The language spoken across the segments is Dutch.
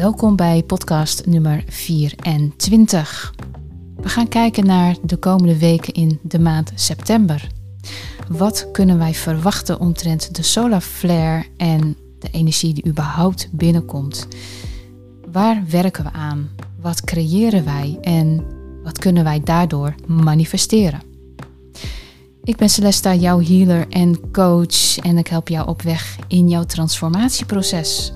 Welkom bij podcast nummer 24. We gaan kijken naar de komende weken in de maand september. Wat kunnen wij verwachten omtrent de solar flare en de energie die überhaupt binnenkomt? Waar werken we aan? Wat creëren wij en wat kunnen wij daardoor manifesteren? Ik ben Celesta, jouw healer en coach en ik help jou op weg in jouw transformatieproces.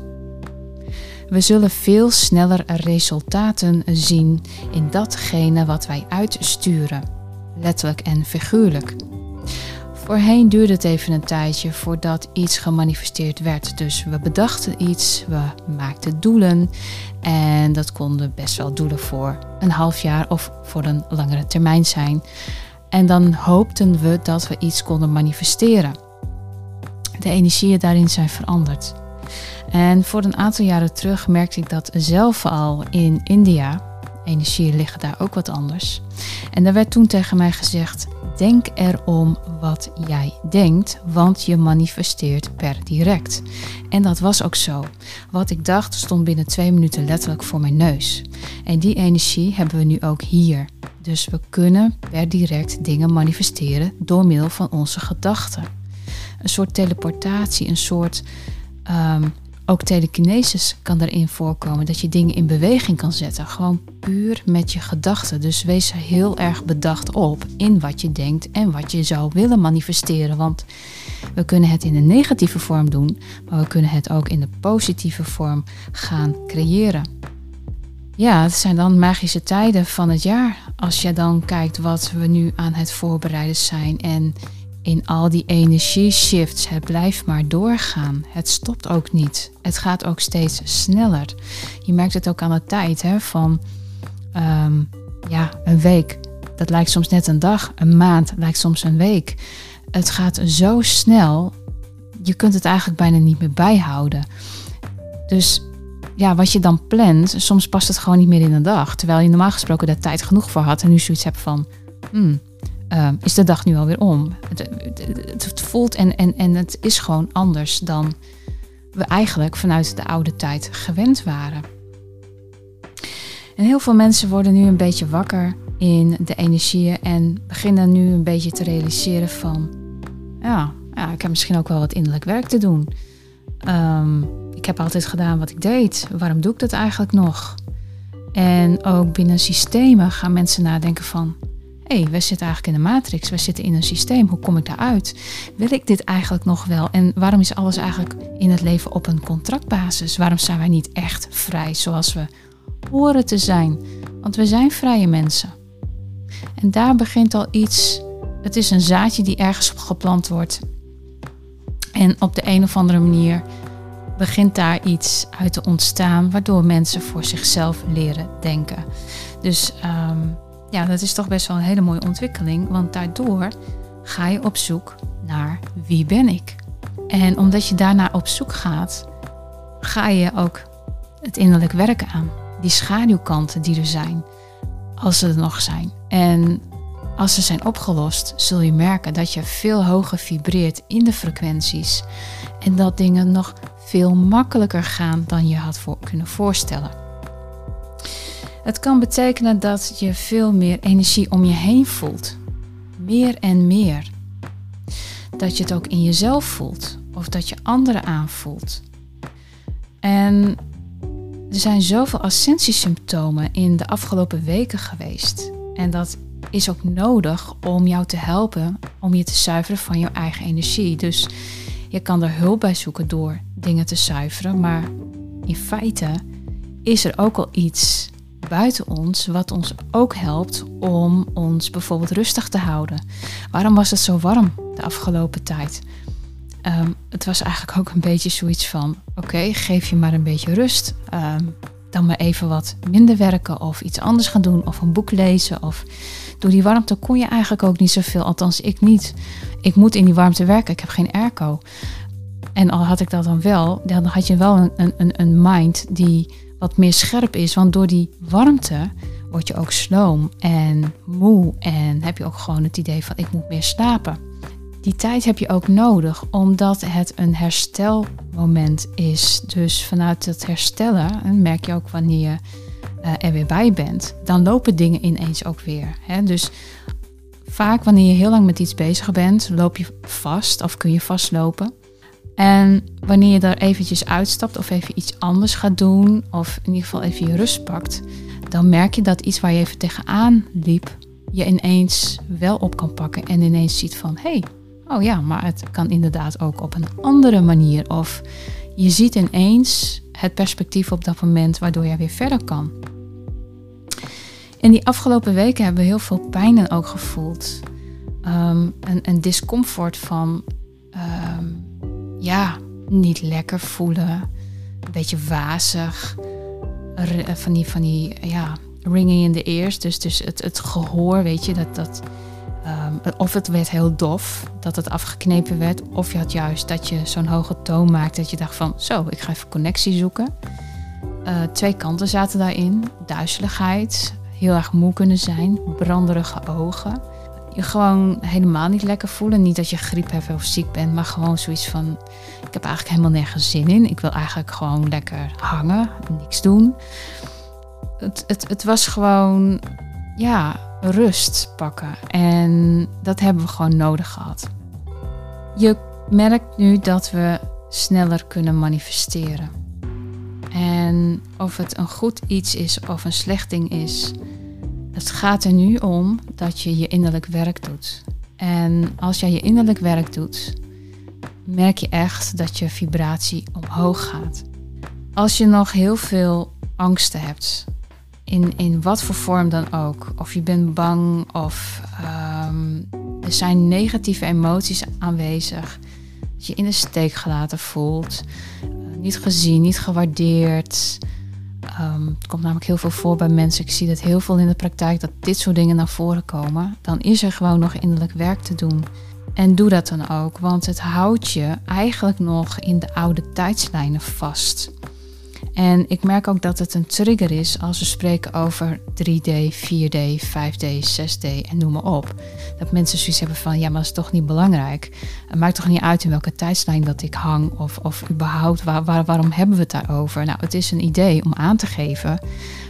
We zullen veel sneller resultaten zien in datgene wat wij uitsturen, letterlijk en figuurlijk. Voorheen duurde het even een tijdje voordat iets gemanifesteerd werd. Dus we bedachten iets, we maakten doelen en dat konden best wel doelen voor een half jaar of voor een langere termijn zijn. En dan hoopten we dat we iets konden manifesteren. De energieën daarin zijn veranderd. En voor een aantal jaren terug merkte ik dat zelf al in India. Energieën liggen daar ook wat anders. En daar werd toen tegen mij gezegd: Denk erom wat jij denkt, want je manifesteert per direct. En dat was ook zo. Wat ik dacht stond binnen twee minuten letterlijk voor mijn neus. En die energie hebben we nu ook hier. Dus we kunnen per direct dingen manifesteren door middel van onze gedachten. Een soort teleportatie, een soort um, ook telekinesis kan erin voorkomen, dat je dingen in beweging kan zetten. Gewoon puur met je gedachten. Dus wees er heel erg bedacht op in wat je denkt en wat je zou willen manifesteren. Want we kunnen het in een negatieve vorm doen, maar we kunnen het ook in de positieve vorm gaan creëren. Ja, het zijn dan magische tijden van het jaar. Als je dan kijkt wat we nu aan het voorbereiden zijn en in al die energieshifts. Het blijft maar doorgaan. Het stopt ook niet. Het gaat ook steeds sneller. Je merkt het ook aan de tijd hè, van ehm, ja, een week. Dat lijkt soms net een dag. Een maand lijkt soms een week. Het gaat zo snel. Je kunt het eigenlijk bijna niet meer bijhouden. Dus ja, wat je dan plant, soms past het gewoon niet meer in een dag. Terwijl je normaal gesproken daar tijd genoeg voor had. En nu zoiets hebt van, hmm, Ehm, is de dag nu alweer om. Het, het, voelt en, en, en het is gewoon anders dan we eigenlijk vanuit de oude tijd gewend waren. En heel veel mensen worden nu een beetje wakker in de energieën en beginnen nu een beetje te realiseren van, ja, ja ik heb misschien ook wel wat innerlijk werk te doen. Ehm, ik heb altijd gedaan wat ik deed. Waarom doe ik dat eigenlijk nog? En ook binnen systemen gaan mensen nadenken van, hey, we zitten eigenlijk in de matrix, we zitten in een systeem, hoe kom ik daaruit? Wil ik dit eigenlijk nog wel? En waarom is alles eigenlijk in het leven op een contractbasis? Waarom zijn wij niet echt vrij zoals we horen te zijn? Want we zijn vrije mensen. En daar begint al iets, het is een zaadje die ergens geplant wordt. En op de een of andere manier begint daar iets uit te ontstaan, waardoor mensen voor zichzelf leren denken. Dus um, ja, dat is toch best wel een hele mooie ontwikkeling, want daardoor ga je op zoek naar wie ben ik. En omdat je daarna op zoek gaat, ga je ook het innerlijk werken aan. Die schaduwkanten die er zijn, als ze er nog zijn. En als ze zijn opgelost, zul je merken dat je veel hoger vibreert in de frequenties. En dat dingen nog veel makkelijker gaan dan je had kunnen voorstellen. Het kan betekenen dat je veel meer energie om je heen voelt. Meer en meer. Dat je het ook in jezelf voelt of dat je anderen aanvoelt. En er zijn zoveel ascensiesymptomen in de afgelopen weken geweest. En dat is ook nodig om jou te helpen om je te zuiveren van jouw eigen energie. Dus je kan er hulp bij zoeken door dingen te zuiveren. Maar in feite is er ook al iets buiten ons, wat ons ook helpt om ons bijvoorbeeld rustig te houden. Waarom was het zo warm de afgelopen tijd? Ehm, het was eigenlijk ook een beetje zoiets van: oké, geef je maar een beetje rust. Ehm, dan maar even wat minder werken of iets anders gaan doen of een boek lezen. Of door die warmte kon je eigenlijk ook niet zoveel, althans ik niet. Ik moet in die warmte werken, ik heb geen airco. En al had ik dat dan wel, dan had je wel een, een, een mind die wat meer scherp is. Want door die warmte word je ook sloom en moe. En heb je ook gewoon het idee van ik moet meer slapen. Die tijd heb je ook nodig, omdat het een herstelmoment is. Dus vanuit het herstellen, en merk je ook wanneer je uh, er weer bij bent, dan lopen dingen ineens ook weer. Dus vaak wanneer je heel lang met iets bezig bent, loop je vast of kun je vastlopen. En wanneer je daar eventjes uitstapt of even iets anders gaat doen, of in ieder geval even je rust pakt, dan merk je dat iets waar je even tegenaan liep, je ineens wel op kan pakken en ineens ziet van hé, hey, oh ja, maar het kan inderdaad ook op een andere manier. Of je ziet ineens het perspectief op dat moment waardoor je weer verder kan. In die afgelopen weken hebben we heel veel pijn ook gevoeld. Um, een, discomfort van ehm, ja, niet lekker voelen, een beetje wazig, van die, van die ja, ringing in de ears, dus, dus het, het gehoor, weet je, dat, dat, um, of het werd heel dof, dat het afgeknepen werd, of je had juist dat je zo'n hoge toon maakte dat je dacht van, zo, ik ga even connectie zoeken. Uh, twee kanten zaten daarin, duizeligheid, heel erg moe kunnen zijn, branderige ogen. Je gewoon helemaal niet lekker voelen. Niet dat je griep hebt of ziek bent, maar gewoon zoiets van: ik heb eigenlijk helemaal nergens zin in. Ik wil eigenlijk gewoon lekker hangen, niks doen. Het, het, het was gewoon, ja, rust pakken. En dat hebben we gewoon nodig gehad. Je merkt nu dat we sneller kunnen manifesteren. En of het een goed iets is of een slecht ding is, het gaat er nu om dat je je innerlijk werk doet. En als jij je innerlijk werk doet, merk je echt dat je vibratie omhoog gaat. Als je nog heel veel angsten hebt, in, in wat voor vorm dan ook, of je bent bang of um, er zijn negatieve emoties aanwezig, dat je in de steek gelaten voelt, uh, niet gezien, niet gewaardeerd, Um, het komt namelijk heel veel voor bij mensen. Ik zie dat heel veel in de praktijk dat dit soort dingen naar voren komen. Dan is er gewoon nog innerlijk werk te doen. En doe dat dan ook, want het houdt je eigenlijk nog in de oude tijdslijnen vast. En ik merk ook dat het een trigger is als we spreken over 3D, 4D, 5D, 6D en noem maar op. Dat mensen zoiets hebben van, ja, maar dat is toch niet belangrijk. Het maakt toch niet uit in welke tijdslijn dat ik hang of, of überhaupt, waar, waar, waarom hebben we het daarover? Nou, het is een idee om aan te geven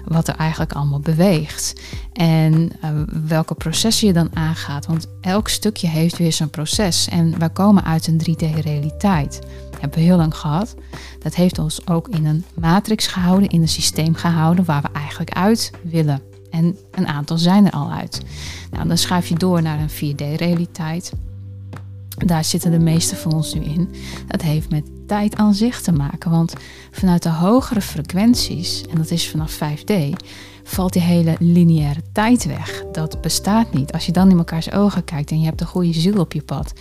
wat er eigenlijk allemaal beweegt. En uh, welke processen je dan aangaat. Want elk stukje heeft weer zijn proces. En wij komen uit een 3D-realiteit hebben we heel lang gehad. Dat heeft ons ook in een matrix gehouden, in een systeem gehouden waar we eigenlijk uit willen. En een aantal zijn er al uit. Nou, dan schuif je door naar een 4D-realiteit. Daar zitten de meeste van ons nu in. Dat heeft met tijd aan zich te maken. Want vanuit de hogere frequenties, en dat is vanaf 5D, valt die hele lineaire tijd weg. Dat bestaat niet. Als je dan in elkaars ogen kijkt en je hebt een goede ziel op je pad,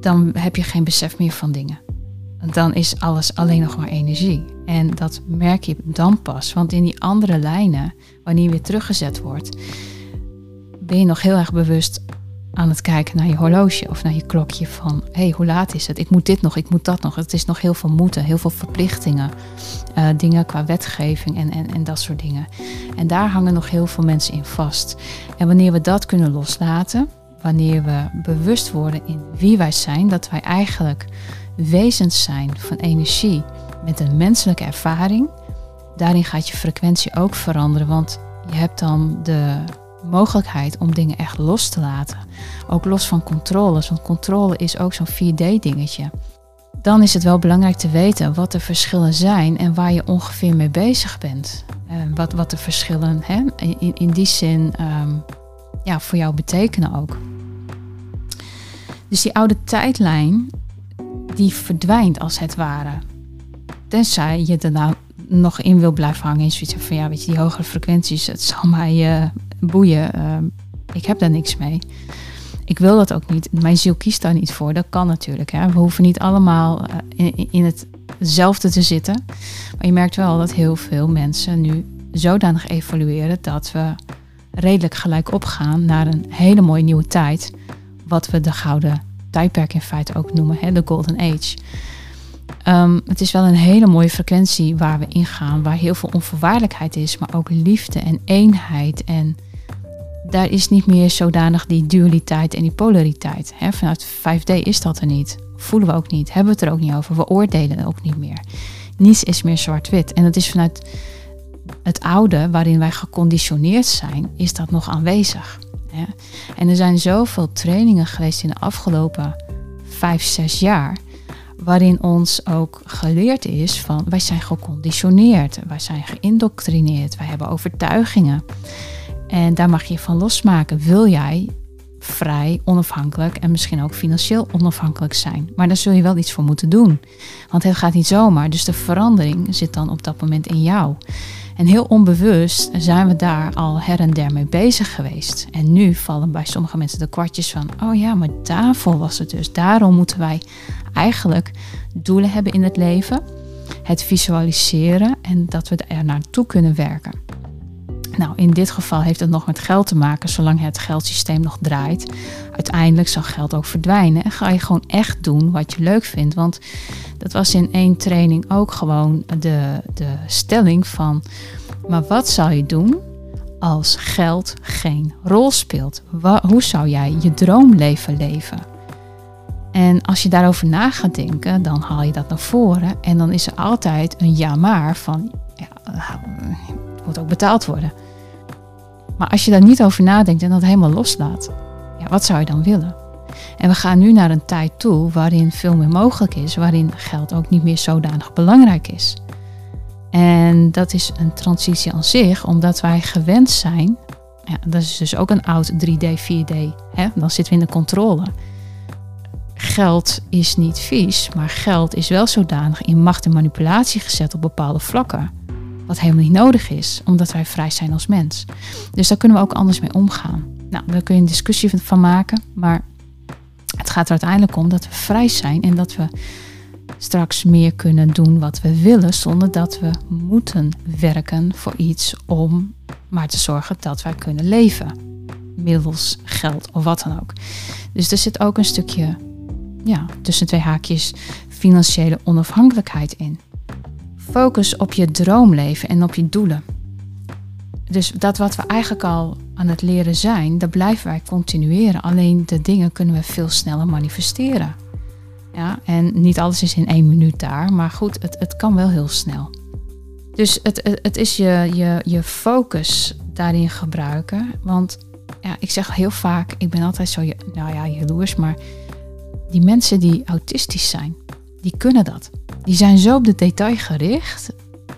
dan heb je geen besef meer van dingen. Dan is alles alleen nog maar energie. En dat merk je dan pas. Want in die andere lijnen, wanneer je weer teruggezet wordt, ben je nog heel erg bewust aan het kijken naar je horloge of naar je klokje van hé, hey, hoe laat is het? Ik moet dit nog, ik moet dat nog. Het is nog heel veel moeten, heel veel verplichtingen, uh, dingen qua wetgeving en, en, en dat soort dingen. En daar hangen nog heel veel mensen in vast. En wanneer we dat kunnen loslaten, wanneer we bewust worden in wie wij zijn, dat wij eigenlijk wezens zijn van energie met een menselijke ervaring, daarin gaat je frequentie ook veranderen, want je hebt dan de mogelijkheid om dingen echt los te laten. Ook los van controles, want controle is ook zo'n 4D-dingetje. Dan is het wel belangrijk te weten wat de verschillen zijn en waar je ongeveer mee bezig bent. Uh, wat, wat de verschillen hè, in, in die zin um, ja, voor jou betekenen ook. Dus die oude tijdlijn, die verdwijnt als het ware. Tenzij je er nou nog in wil blijven hangen. En zoiets van, ja, weet je, die hogere frequenties, het zal mij uh, boeien. Uh, ik heb daar niks mee. Ik wil dat ook niet. Mijn ziel kiest daar niet voor. Dat kan natuurlijk. Hè. We hoeven niet allemaal uh, in, in hetzelfde te zitten. Maar je merkt wel dat heel veel mensen nu zodanig evolueren dat we redelijk gelijk opgaan naar een hele mooie nieuwe tijd. Wat we de gouden tijdperk in feite ook noemen, hè, de Golden Age. Um, het is wel een hele mooie frequentie waar we ingaan, waar heel veel onvoorwaardelijkheid is, maar ook liefde en eenheid en daar is niet meer zodanig die dualiteit en die polariteit. Hè? Vanuit 5D is dat er niet. Voelen we ook niet. Hebben we het er ook niet over. We oordelen ook niet meer. Niets is meer zwart-wit. En dat is vanuit het oude, waarin wij geconditioneerd zijn, is dat nog aanwezig. Hè? En er zijn zoveel trainingen geweest in de afgelopen vijf, zes jaar waarin ons ook geleerd is van wij zijn geconditioneerd, wij zijn geïndoctrineerd, wij hebben overtuigingen. En daar mag je van losmaken. Wil jij vrij, onafhankelijk en misschien ook financieel onafhankelijk zijn? Maar daar zul je wel iets voor moeten doen. Want het gaat niet zomaar. Dus de verandering zit dan op dat moment in jou. En heel onbewust zijn we daar al her en der mee bezig geweest. En nu vallen bij sommige mensen de kwartjes van: oh ja, maar daarvoor was het dus. Daarom moeten wij eigenlijk doelen hebben in het leven, het visualiseren en dat we er naartoe kunnen werken. Nou, in dit geval heeft het nog met geld te maken, zolang het geldsysteem nog draait. Uiteindelijk zal geld ook verdwijnen en ga je gewoon echt doen wat je leuk vindt. Want dat was in één training ook gewoon de, de stelling van, maar wat zou je doen als geld geen rol speelt? hoe zou jij je droomleven leven? En als je daarover na gaat denken, dan haal je dat naar voren. En dan is er altijd een ja maar van, ja, het moet ook betaald worden. Maar als je daar niet over nadenkt en dat helemaal loslaat, ja, wat zou je dan willen? En we gaan nu naar een tijd toe waarin veel meer mogelijk is, waarin geld ook niet meer zodanig belangrijk is. En dat is een transitie aan zich, omdat wij gewend zijn. Ja, dat is dus ook een oud 3D, 4D. Hè? Dan zitten we in de controle. Geld is niet vies, maar geld is wel zodanig in macht en manipulatie gezet op bepaalde vlakken. Wat helemaal niet nodig is, omdat wij vrij zijn als mens. Dus daar kunnen we ook anders mee omgaan. Nou, daar kun je een discussie van maken, maar het gaat er uiteindelijk om dat we vrij zijn en dat we straks meer kunnen doen wat we willen, zonder dat we moeten werken voor iets om maar te zorgen dat wij kunnen leven. Middels geld of wat dan ook. Dus er zit ook een stukje, ja, tussen twee haakjes, financiële onafhankelijkheid in. Focus op je droomleven en op je doelen. Dus dat wat we eigenlijk al aan het leren zijn, dat blijven wij continueren. Alleen de dingen kunnen we veel sneller manifesteren. Ja, en niet alles is in één minuut daar, maar goed, het, het kan wel heel snel. Dus het, het is je, je, je focus daarin gebruiken. Want ja, ik zeg heel vaak, ik ben altijd zo, nou ja, jaloers, maar die mensen die autistisch zijn, die kunnen dat. Die zijn zo op de detail gericht.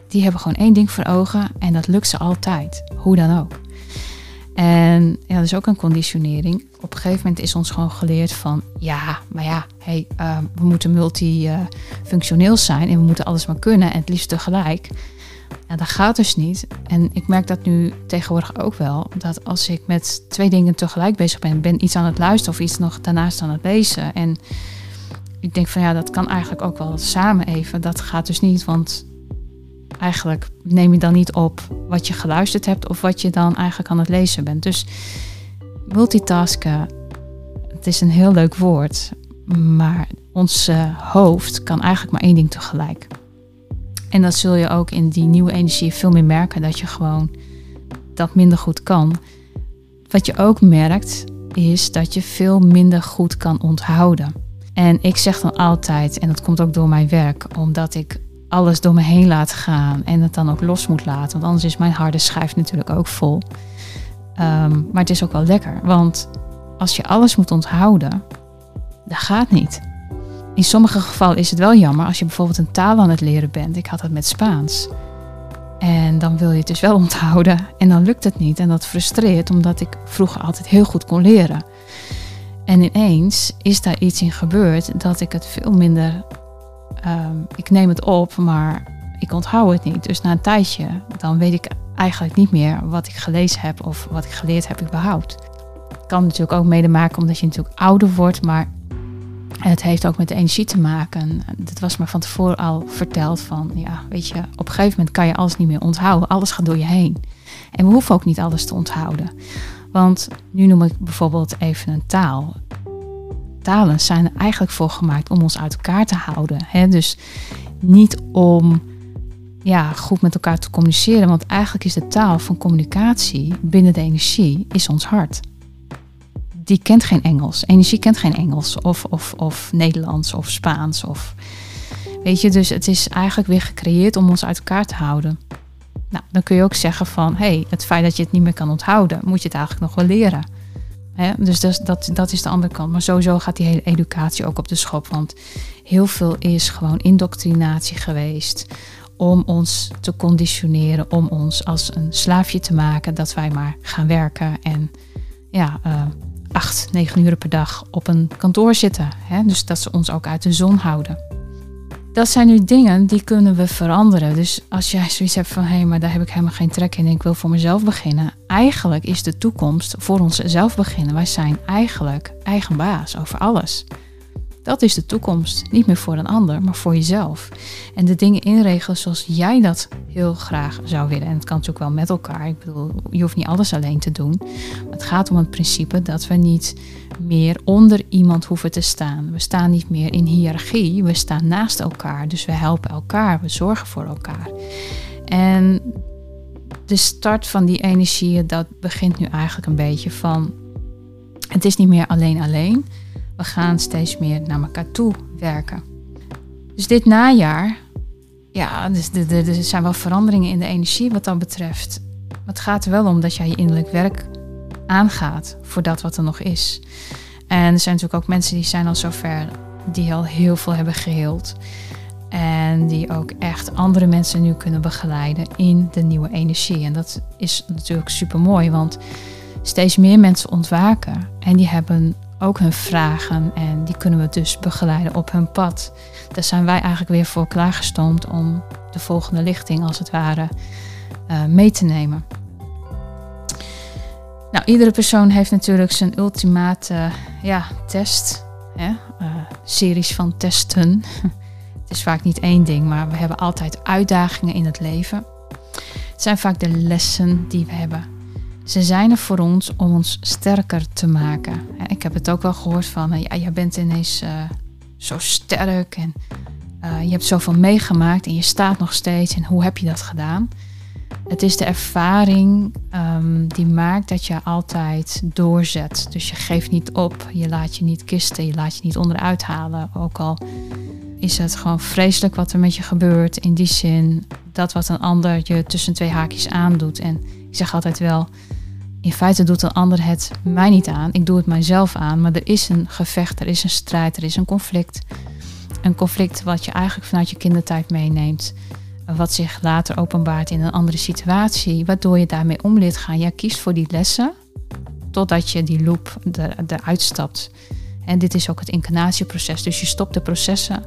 Die hebben gewoon één ding voor ogen en dat lukt ze altijd. Hoe dan ook. En ja, dat is ook een conditionering. Op een gegeven moment is ons gewoon geleerd van ja, maar ja, hey, ehm, we moeten multifunctioneel zijn en we moeten alles maar kunnen en het liefst tegelijk. Ja, dat gaat dus niet. En ik merk dat nu tegenwoordig ook wel. Dat als ik met twee dingen tegelijk bezig ben, ben iets aan het luisteren of iets nog daarnaast aan het lezen. En ik denk van ja, dat kan eigenlijk ook wel samen even. Dat gaat dus niet, want eigenlijk neem je dan niet op wat je geluisterd hebt of wat je dan eigenlijk aan het lezen bent. Dus multitasken, het is een heel leuk woord, maar ons hoofd kan eigenlijk maar één ding tegelijk. En dat zul je ook in die nieuwe energie veel meer merken dat je gewoon dat minder goed kan. Wat je ook merkt is dat je veel minder goed kan onthouden. En ik zeg dan altijd, en dat komt ook door mijn werk, omdat ik alles door me heen laat gaan en het dan ook los moet laten. Want anders is mijn harde schijf natuurlijk ook vol. Ehm, maar het is ook wel lekker, want als je alles moet onthouden, dat gaat niet. In sommige gevallen is het wel jammer als je bijvoorbeeld een taal aan het leren bent. Ik had het met Spaans. En dan wil je het dus wel onthouden en dan lukt het niet. En dat frustreert omdat ik vroeger altijd heel goed kon leren. En ineens is daar iets in gebeurd dat ik het veel minder. Ehm, ik neem het op, maar ik onthoud het niet. Dus na een tijdje, dan weet ik eigenlijk niet meer wat ik gelezen heb of wat ik geleerd heb überhaupt. Het kan natuurlijk ook mede maken omdat je natuurlijk ouder wordt, maar het heeft ook met de energie te maken. Dat was me van tevoren al verteld van, ja, weet je, op een gegeven moment kan je alles niet meer onthouden. Alles gaat door je heen. En we hoeven ook niet alles te onthouden. Want nu noem ik bijvoorbeeld even een taal. Talen zijn er eigenlijk voor gemaakt om ons uit elkaar te houden. Hè? Dus niet om ja, goed met elkaar te communiceren. Want eigenlijk is de taal van communicatie binnen de energie is ons hart. Die kent geen Engels. Energie kent geen Engels of, of, of Nederlands of Spaans. Of, weet je, dus het is eigenlijk weer gecreëerd om ons uit elkaar te houden. Nou, dan kun je ook zeggen van, hé, hey, het feit dat je het niet meer kan onthouden, moet je het eigenlijk nog wel leren. dus dat, dat, is de andere kant. Maar sowieso gaat die hele educatie ook op de schop. Want heel veel is gewoon indoctrinatie geweest om ons te conditioneren, om ons als een slaafje te maken, dat wij maar gaan werken en ja, uh, acht, negen uur per dag op een kantoor zitten. Dus dat ze ons ook uit de zon houden. Dat zijn nu dingen die kunnen we veranderen. Dus als jij zoiets hebt van hé, hey, maar daar heb ik helemaal geen trek in en ik wil voor mezelf beginnen. Eigenlijk is de toekomst voor onszelf beginnen. Wij zijn eigenlijk eigen baas over alles. Dat is de toekomst. Niet meer voor een ander, maar voor jezelf. En de dingen inregelen zoals jij dat heel graag zou willen. En het kan natuurlijk wel met elkaar. Ik bedoel, je hoeft niet alles alleen te doen. Het gaat om het principe dat we niet meer onder iemand hoeven te staan. We staan niet meer in hiërarchie. We staan naast elkaar. Dus we helpen elkaar. We zorgen voor elkaar. En de start van die energieën, dat begint nu eigenlijk een beetje van. Het is niet meer alleen alleen we gaan steeds meer naar elkaar toe werken. Dus dit najaar, ja, dus er zijn wel veranderingen in de energie wat dat betreft. Maar het gaat er wel om dat jij je innerlijk werk aangaat voor dat wat er nog is. En er zijn natuurlijk ook mensen die zijn al zover, die al heel veel hebben geheeld. En die ook echt andere mensen nu kunnen begeleiden in de nieuwe energie. En dat is natuurlijk super mooi, want steeds meer mensen ontwaken. En die hebben ook hun vragen en die kunnen we dus begeleiden op hun pad. Daar zijn wij eigenlijk weer voor klaargestoomd om de volgende lichting als het ware uh, mee te nemen. Nou, iedere persoon heeft natuurlijk zijn ultimate ja, test. Hè? Uh, series van testen. het is vaak niet één ding, maar we hebben altijd uitdagingen in het leven. Het zijn vaak de lessen die we hebben. Ze zijn er voor ons om ons sterker te maken. Ik heb het ook wel gehoord van, ja, jij bent ineens zo sterk en je hebt zoveel meegemaakt en je staat nog steeds. En hoe heb je dat gedaan? Het is de ervaring um, die maakt dat je altijd doorzet. Dus je geeft niet op, je laat je niet kisten, je laat je niet onderuit halen. Ook al is het gewoon vreselijk wat er met je gebeurt. In die zin dat wat een ander je tussen twee haakjes aandoet. En ik zeg altijd wel, in feite doet een ander het mij niet aan. Ik doe het mijzelf aan. Maar er is een gevecht, er is een strijd, er is een conflict. Een conflict wat je eigenlijk vanuit je kindertijd meeneemt. Wat zich later openbaart in een andere situatie. Waardoor je daarmee om leert gaan. Jij kiest voor die lessen totdat je die loop eruit stapt. En dit is ook het incarnatieproces. Dus je stopt de processen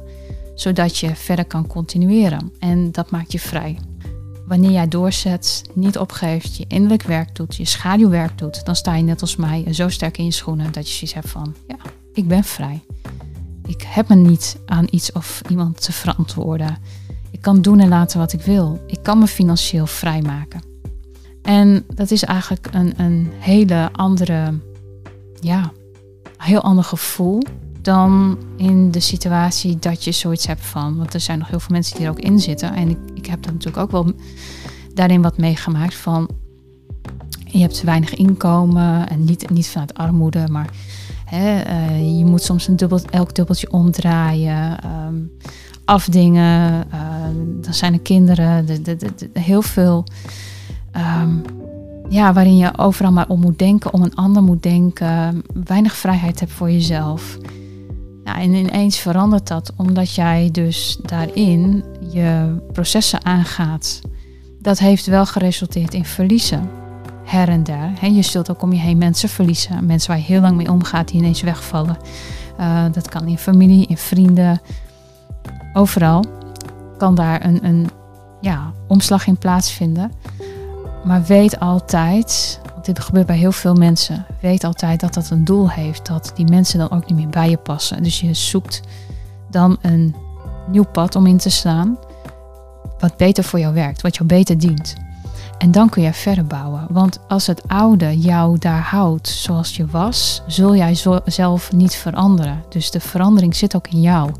zodat je verder kan continueren. En dat maakt je vrij wanneer jij doorzet, niet opgeeft, je innerlijk werk doet, je schaduwwerk doet, dan sta je net als mij zo sterk in je schoenen dat je zoiets hebt van, ja, ik ben vrij. Ik heb me niet aan iets of iemand te verantwoorden. Ik kan doen en laten wat ik wil. Ik kan me financieel vrijmaken. En dat is eigenlijk een, een hele andere, ja, heel ander gevoel dan in de situatie dat je zoiets hebt van. Want er zijn nog heel veel mensen die er ook in zitten. En ik, ik heb dat natuurlijk ook wel daarin wat meegemaakt van. Je hebt weinig inkomen en niet, niet vanuit armoede, maar hè, uh, je moet soms een dubbel, elk dubbeltje omdraaien, um, afdingen. Uh, dan zijn er kinderen, de, de, heel veel. Um, ja, waarin je overal maar om moet denken, om een ander moet denken, weinig vrijheid hebt voor jezelf. Ja, en ineens verandert dat omdat jij dus daarin je processen aangaat. Dat heeft wel geresulteerd in verliezen. Her en der. je zult ook om je heen mensen verliezen. Mensen waar je heel lang mee omgaat die ineens wegvallen. Uh, dat kan in familie, in vrienden. Overal kan daar een, een ja, omslag in plaatsvinden. Maar weet altijd dit gebeurt bij heel veel mensen. Weet altijd dat dat een doel heeft. Dat die mensen dan ook niet meer bij je passen. Dus je zoekt dan een nieuw pad om in te slaan. Wat beter voor jou werkt. Wat jou beter dient. En dan kun je verder bouwen. Want als het oude jou daar houdt zoals je was, zul jij zelf niet veranderen. Dus de verandering zit ook in jou.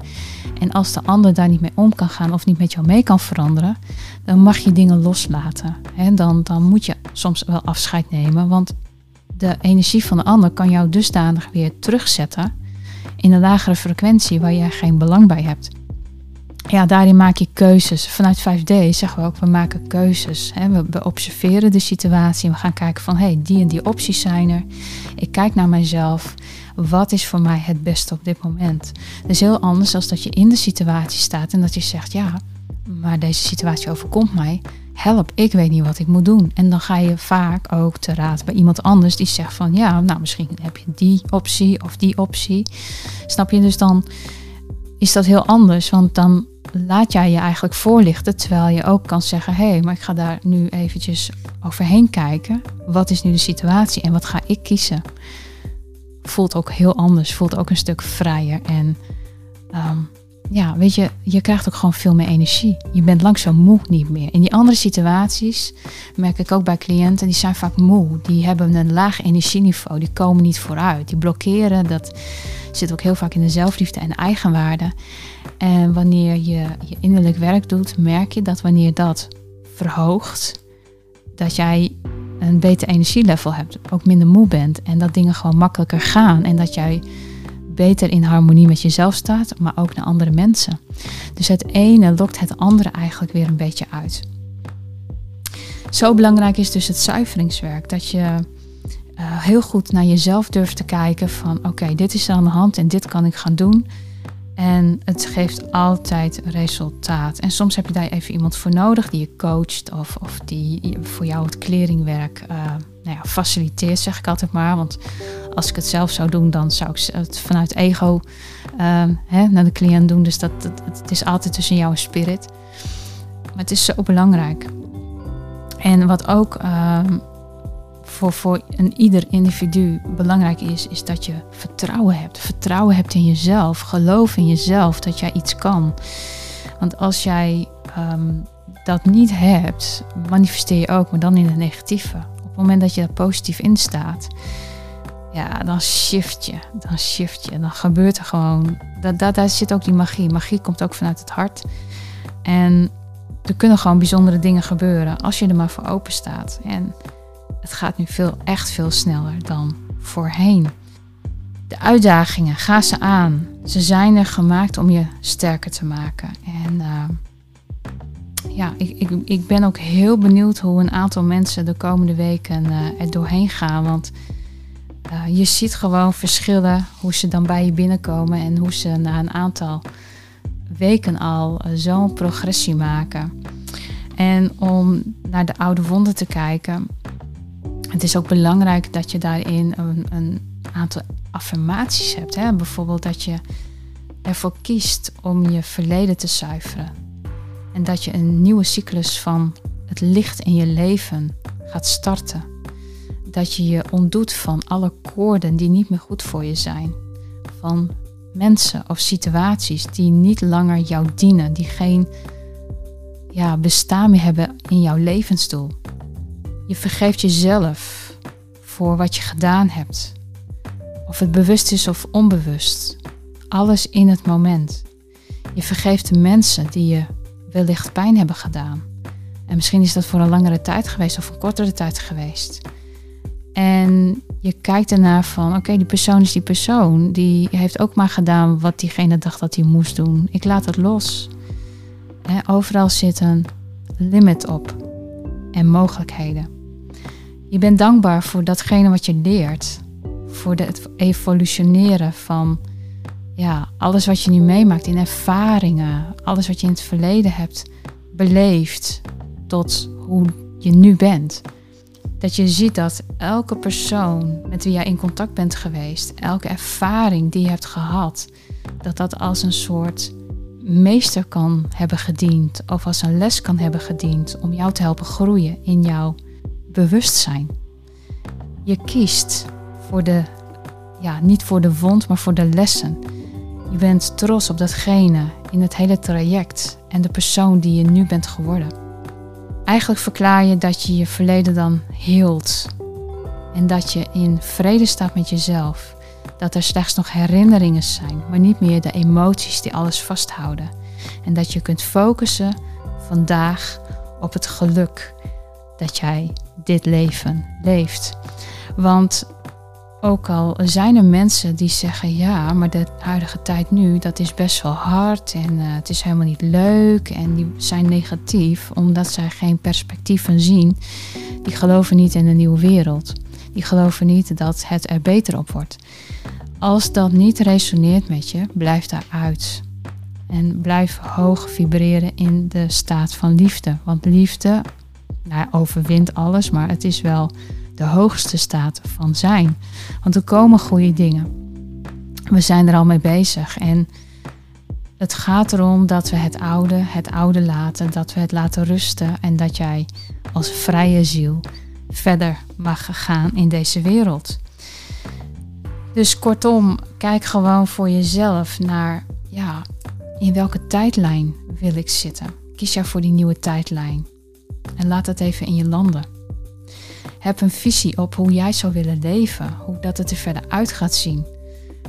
En als de ander daar niet mee om kan gaan of niet met jou mee kan veranderen, dan mag je dingen loslaten. He, dan, dan moet je soms wel afscheid nemen. Want de energie van de ander kan jou dusdanig weer terugzetten in een lagere frequentie waar jij geen belang bij hebt ja, daarin maak je keuzes. Vanuit 5D zeggen we ook, we maken keuzes. We, observeren de situatie we gaan kijken van, hé, hey, die en die opties zijn er. Ik kijk naar mezelf. Wat is voor mij het beste op dit moment? Dat is heel anders dan dat je in de situatie staat en dat je zegt, ja, maar deze situatie overkomt mij. Help, ik weet niet wat ik moet doen. En dan ga je vaak ook te raad bij iemand anders die zegt van, ja, nou misschien heb je die optie of die optie. Snap je? Dus dan is dat heel anders, want dan laat jij je eigenlijk voorlichten, terwijl je ook kan zeggen: hé, hey, maar ik ga daar nu eventjes overheen kijken. Wat is nu de situatie en wat ga ik kiezen? Voelt ook heel anders, voelt ook een stuk vrijer. En ehm, ja, weet je, je krijgt ook gewoon veel meer energie. Je bent langzaam moe niet meer. In die andere situaties merk ik ook bij cliënten, die zijn vaak moe. Die hebben een laag energieniveau, die komen niet vooruit. Die blokkeren, dat zit ook heel vaak in de zelfliefde en de eigenwaarde. En wanneer je je innerlijk werk doet, merk je dat wanneer dat verhoogt, dat jij een beter energielevel hebt, ook minder moe bent en dat dingen gewoon makkelijker gaan en dat jij beter in harmonie met jezelf staat, maar ook naar andere mensen. Dus het ene lokt het andere eigenlijk weer een beetje uit. Zo belangrijk is dus het zuiveringswerk, dat je uh, heel goed naar jezelf durft te kijken van oké, dit is aan de hand en dit kan ik gaan doen. En het geeft altijd resultaat. En soms heb je daar even iemand voor nodig die je coacht of, of die voor jou het kleringwerk uh, nou ja, faciliteert, zeg ik altijd maar. Want als ik het zelf zou doen, dan zou ik het vanuit ego uh, hè, naar de cliënt doen. Dus dat, het is altijd tussen jou en spirit. Maar het is zo belangrijk. En wat ook uh, voor, voor een ieder individu belangrijk is, is dat je vertrouwen hebt. Vertrouwen hebt in jezelf. Geloof in jezelf dat jij iets kan. Want als jij ehm, dat niet hebt, manifesteer je ook, maar dan in het negatieve. Op het moment dat je er positief in staat, ja, dan shift je. Dan shift je. Dan gebeurt er gewoon. Dat, dat, daar zit ook die magie. Magie komt ook vanuit het hart. En er kunnen gewoon bijzondere dingen gebeuren als je er maar voor open staat. En het gaat nu veel, echt veel sneller dan voorheen. De uitdagingen, ga ze aan. Ze zijn er gemaakt om je sterker te maken. En uh, ja, ik, ik, ik ben ook heel benieuwd hoe een aantal mensen de komende weken uh, er doorheen gaan. Want uh, je ziet gewoon verschillen hoe ze dan bij je binnenkomen en hoe ze na een aantal weken al zo'n progressie maken. En om naar de oude wonden te kijken, het is ook belangrijk dat je daarin een, een aantal affirmaties hebt. Hè? Bijvoorbeeld dat je ervoor kiest om je verleden te zuiveren. En dat je een nieuwe cyclus van het licht in je leven gaat starten. Dat je je ontdoet van alle koorden die niet meer goed voor je zijn. Van mensen of situaties die niet langer jou dienen, die geen ja, bestaan meer hebben in jouw levensdoel. Je vergeeft jezelf voor wat je gedaan hebt. Of het bewust is of onbewust. Alles in het moment. Je vergeeft de mensen die je wellicht pijn hebben gedaan. En misschien is dat voor een langere tijd geweest of een kortere tijd geweest. En je kijkt ernaar van, oké, die persoon is die persoon. Die heeft ook maar gedaan wat diegene dacht dat hij moest doen. Ik laat het los. overal zit een limit op en mogelijkheden. Je bent dankbaar voor datgene wat je leert. Voor het evolutioneren van ja, alles wat je nu meemaakt in ervaringen. Alles wat je in het verleden hebt beleefd tot hoe je nu bent. Dat je ziet dat elke persoon met wie jij in contact bent geweest, elke ervaring die je hebt gehad, dat dat als een soort meester kan hebben gediend of als een les kan hebben gediend om jou te helpen groeien in jouw bewustzijn. Je kiest voor de, ja, niet voor de wond, maar voor de lessen. Je bent trots op datgene in het hele traject en de persoon die je nu bent geworden. Eigenlijk verklaar je dat je je verleden dan hield. En dat je in vrede staat met jezelf. Dat er slechts nog herinneringen zijn, maar niet meer de emoties die alles vasthouden. En dat je kunt focussen vandaag op het geluk dat jij dit leven leeft. Want ook al zijn er mensen die zeggen ja, maar de huidige tijd nu, dat is best wel hard en uh, het is helemaal niet leuk en die zijn negatief omdat zij geen perspectieven zien. Die geloven niet in een nieuwe wereld. Die geloven niet dat het er beter op wordt. Als dat niet resoneert met je, blijf daaruit. En blijf hoog vibreren in de staat van liefde. Want liefde nou, overwint alles, maar het is wel de hoogste staat van zijn. Want er komen goede dingen. We zijn er al mee bezig. En het gaat erom dat we het oude, het oude laten, dat we het laten rusten en dat jij als vrije ziel verder mag gaan in deze wereld. Dus kortom, kijk gewoon voor jezelf naar, ja, in welke tijdlijn wil ik zitten? Kies jij voor die nieuwe tijdlijn en laat het even in je landen. Heb een visie op hoe jij zou willen leven, hoe dat het er verder uit gaat zien.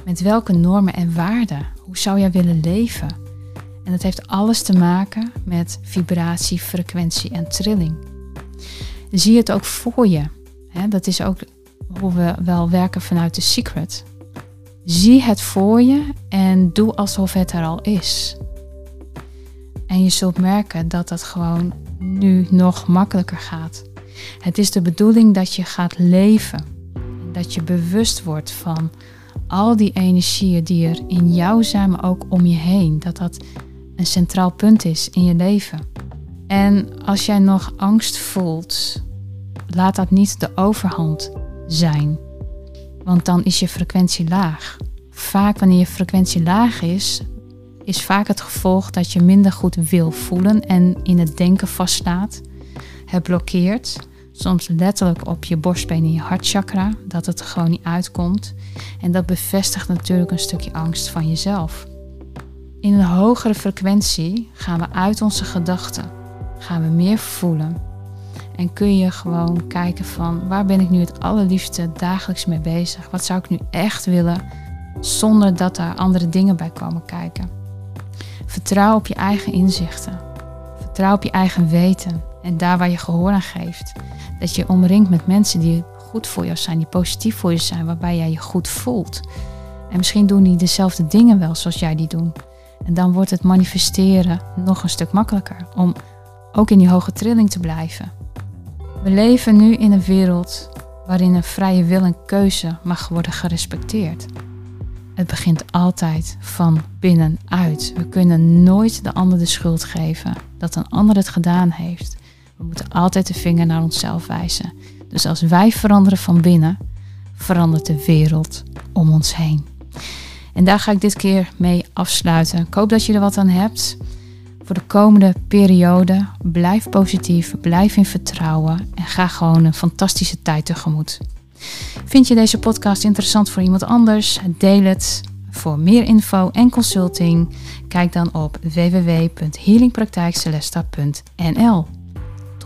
Met welke normen en waarden, hoe zou jij willen leven? En dat heeft alles te maken met vibratie, frequentie en trilling. Zie het ook voor je. Dat is ook hoe we wel werken vanuit de secret. Zie het voor je en doe alsof het er al is. En je zult merken dat dat gewoon nu nog makkelijker gaat. Het is de bedoeling dat je gaat leven. Dat je bewust wordt van al die energieën die er in jou zijn, maar ook om je heen. Dat dat een centraal punt is in je leven. En als jij nog angst voelt, laat dat niet de overhand zijn. Want dan is je frequentie laag. Vaak wanneer je frequentie laag is, is vaak het gevolg dat je minder goed wil voelen en in het denken vaststaat. Het blokkeert, soms letterlijk op je borstbeen in je hartchakra, dat het er gewoon niet uitkomt. En dat bevestigt natuurlijk een stukje angst van jezelf. In een hogere frequentie gaan we uit onze gedachten, gaan we meer voelen. En kun je gewoon kijken van waar ben ik nu het allerliefste dagelijks mee bezig? Wat zou ik nu echt willen zonder dat daar andere dingen bij komen kijken? Vertrouw op je eigen inzichten. Vertrouw op je eigen weten. En daar waar je gehoor aan geeft. Dat je omringt met mensen die goed voor jou zijn, die positief voor je zijn, waarbij jij je goed voelt. En misschien doen die dezelfde dingen wel zoals jij die doet. En dan wordt het manifesteren nog een stuk makkelijker om ook in die hoge trilling te blijven. We leven nu in een wereld waarin een vrije wil en keuze mag worden gerespecteerd. Het begint altijd van binnenuit. We kunnen nooit de ander de schuld geven dat een ander het gedaan heeft. We moeten altijd de vinger naar onszelf wijzen. Dus als wij veranderen van binnen, verandert de wereld om ons heen. En daar ga ik dit keer mee afsluiten. Ik hoop dat je er wat aan hebt. Voor de komende periode blijf positief, blijf in vertrouwen en ga gewoon een fantastische tijd tegemoet. Vind je deze podcast interessant voor iemand anders? Deel het. Voor meer info en consulting, kijk dan op www.healingpraktijkcelesta.nl.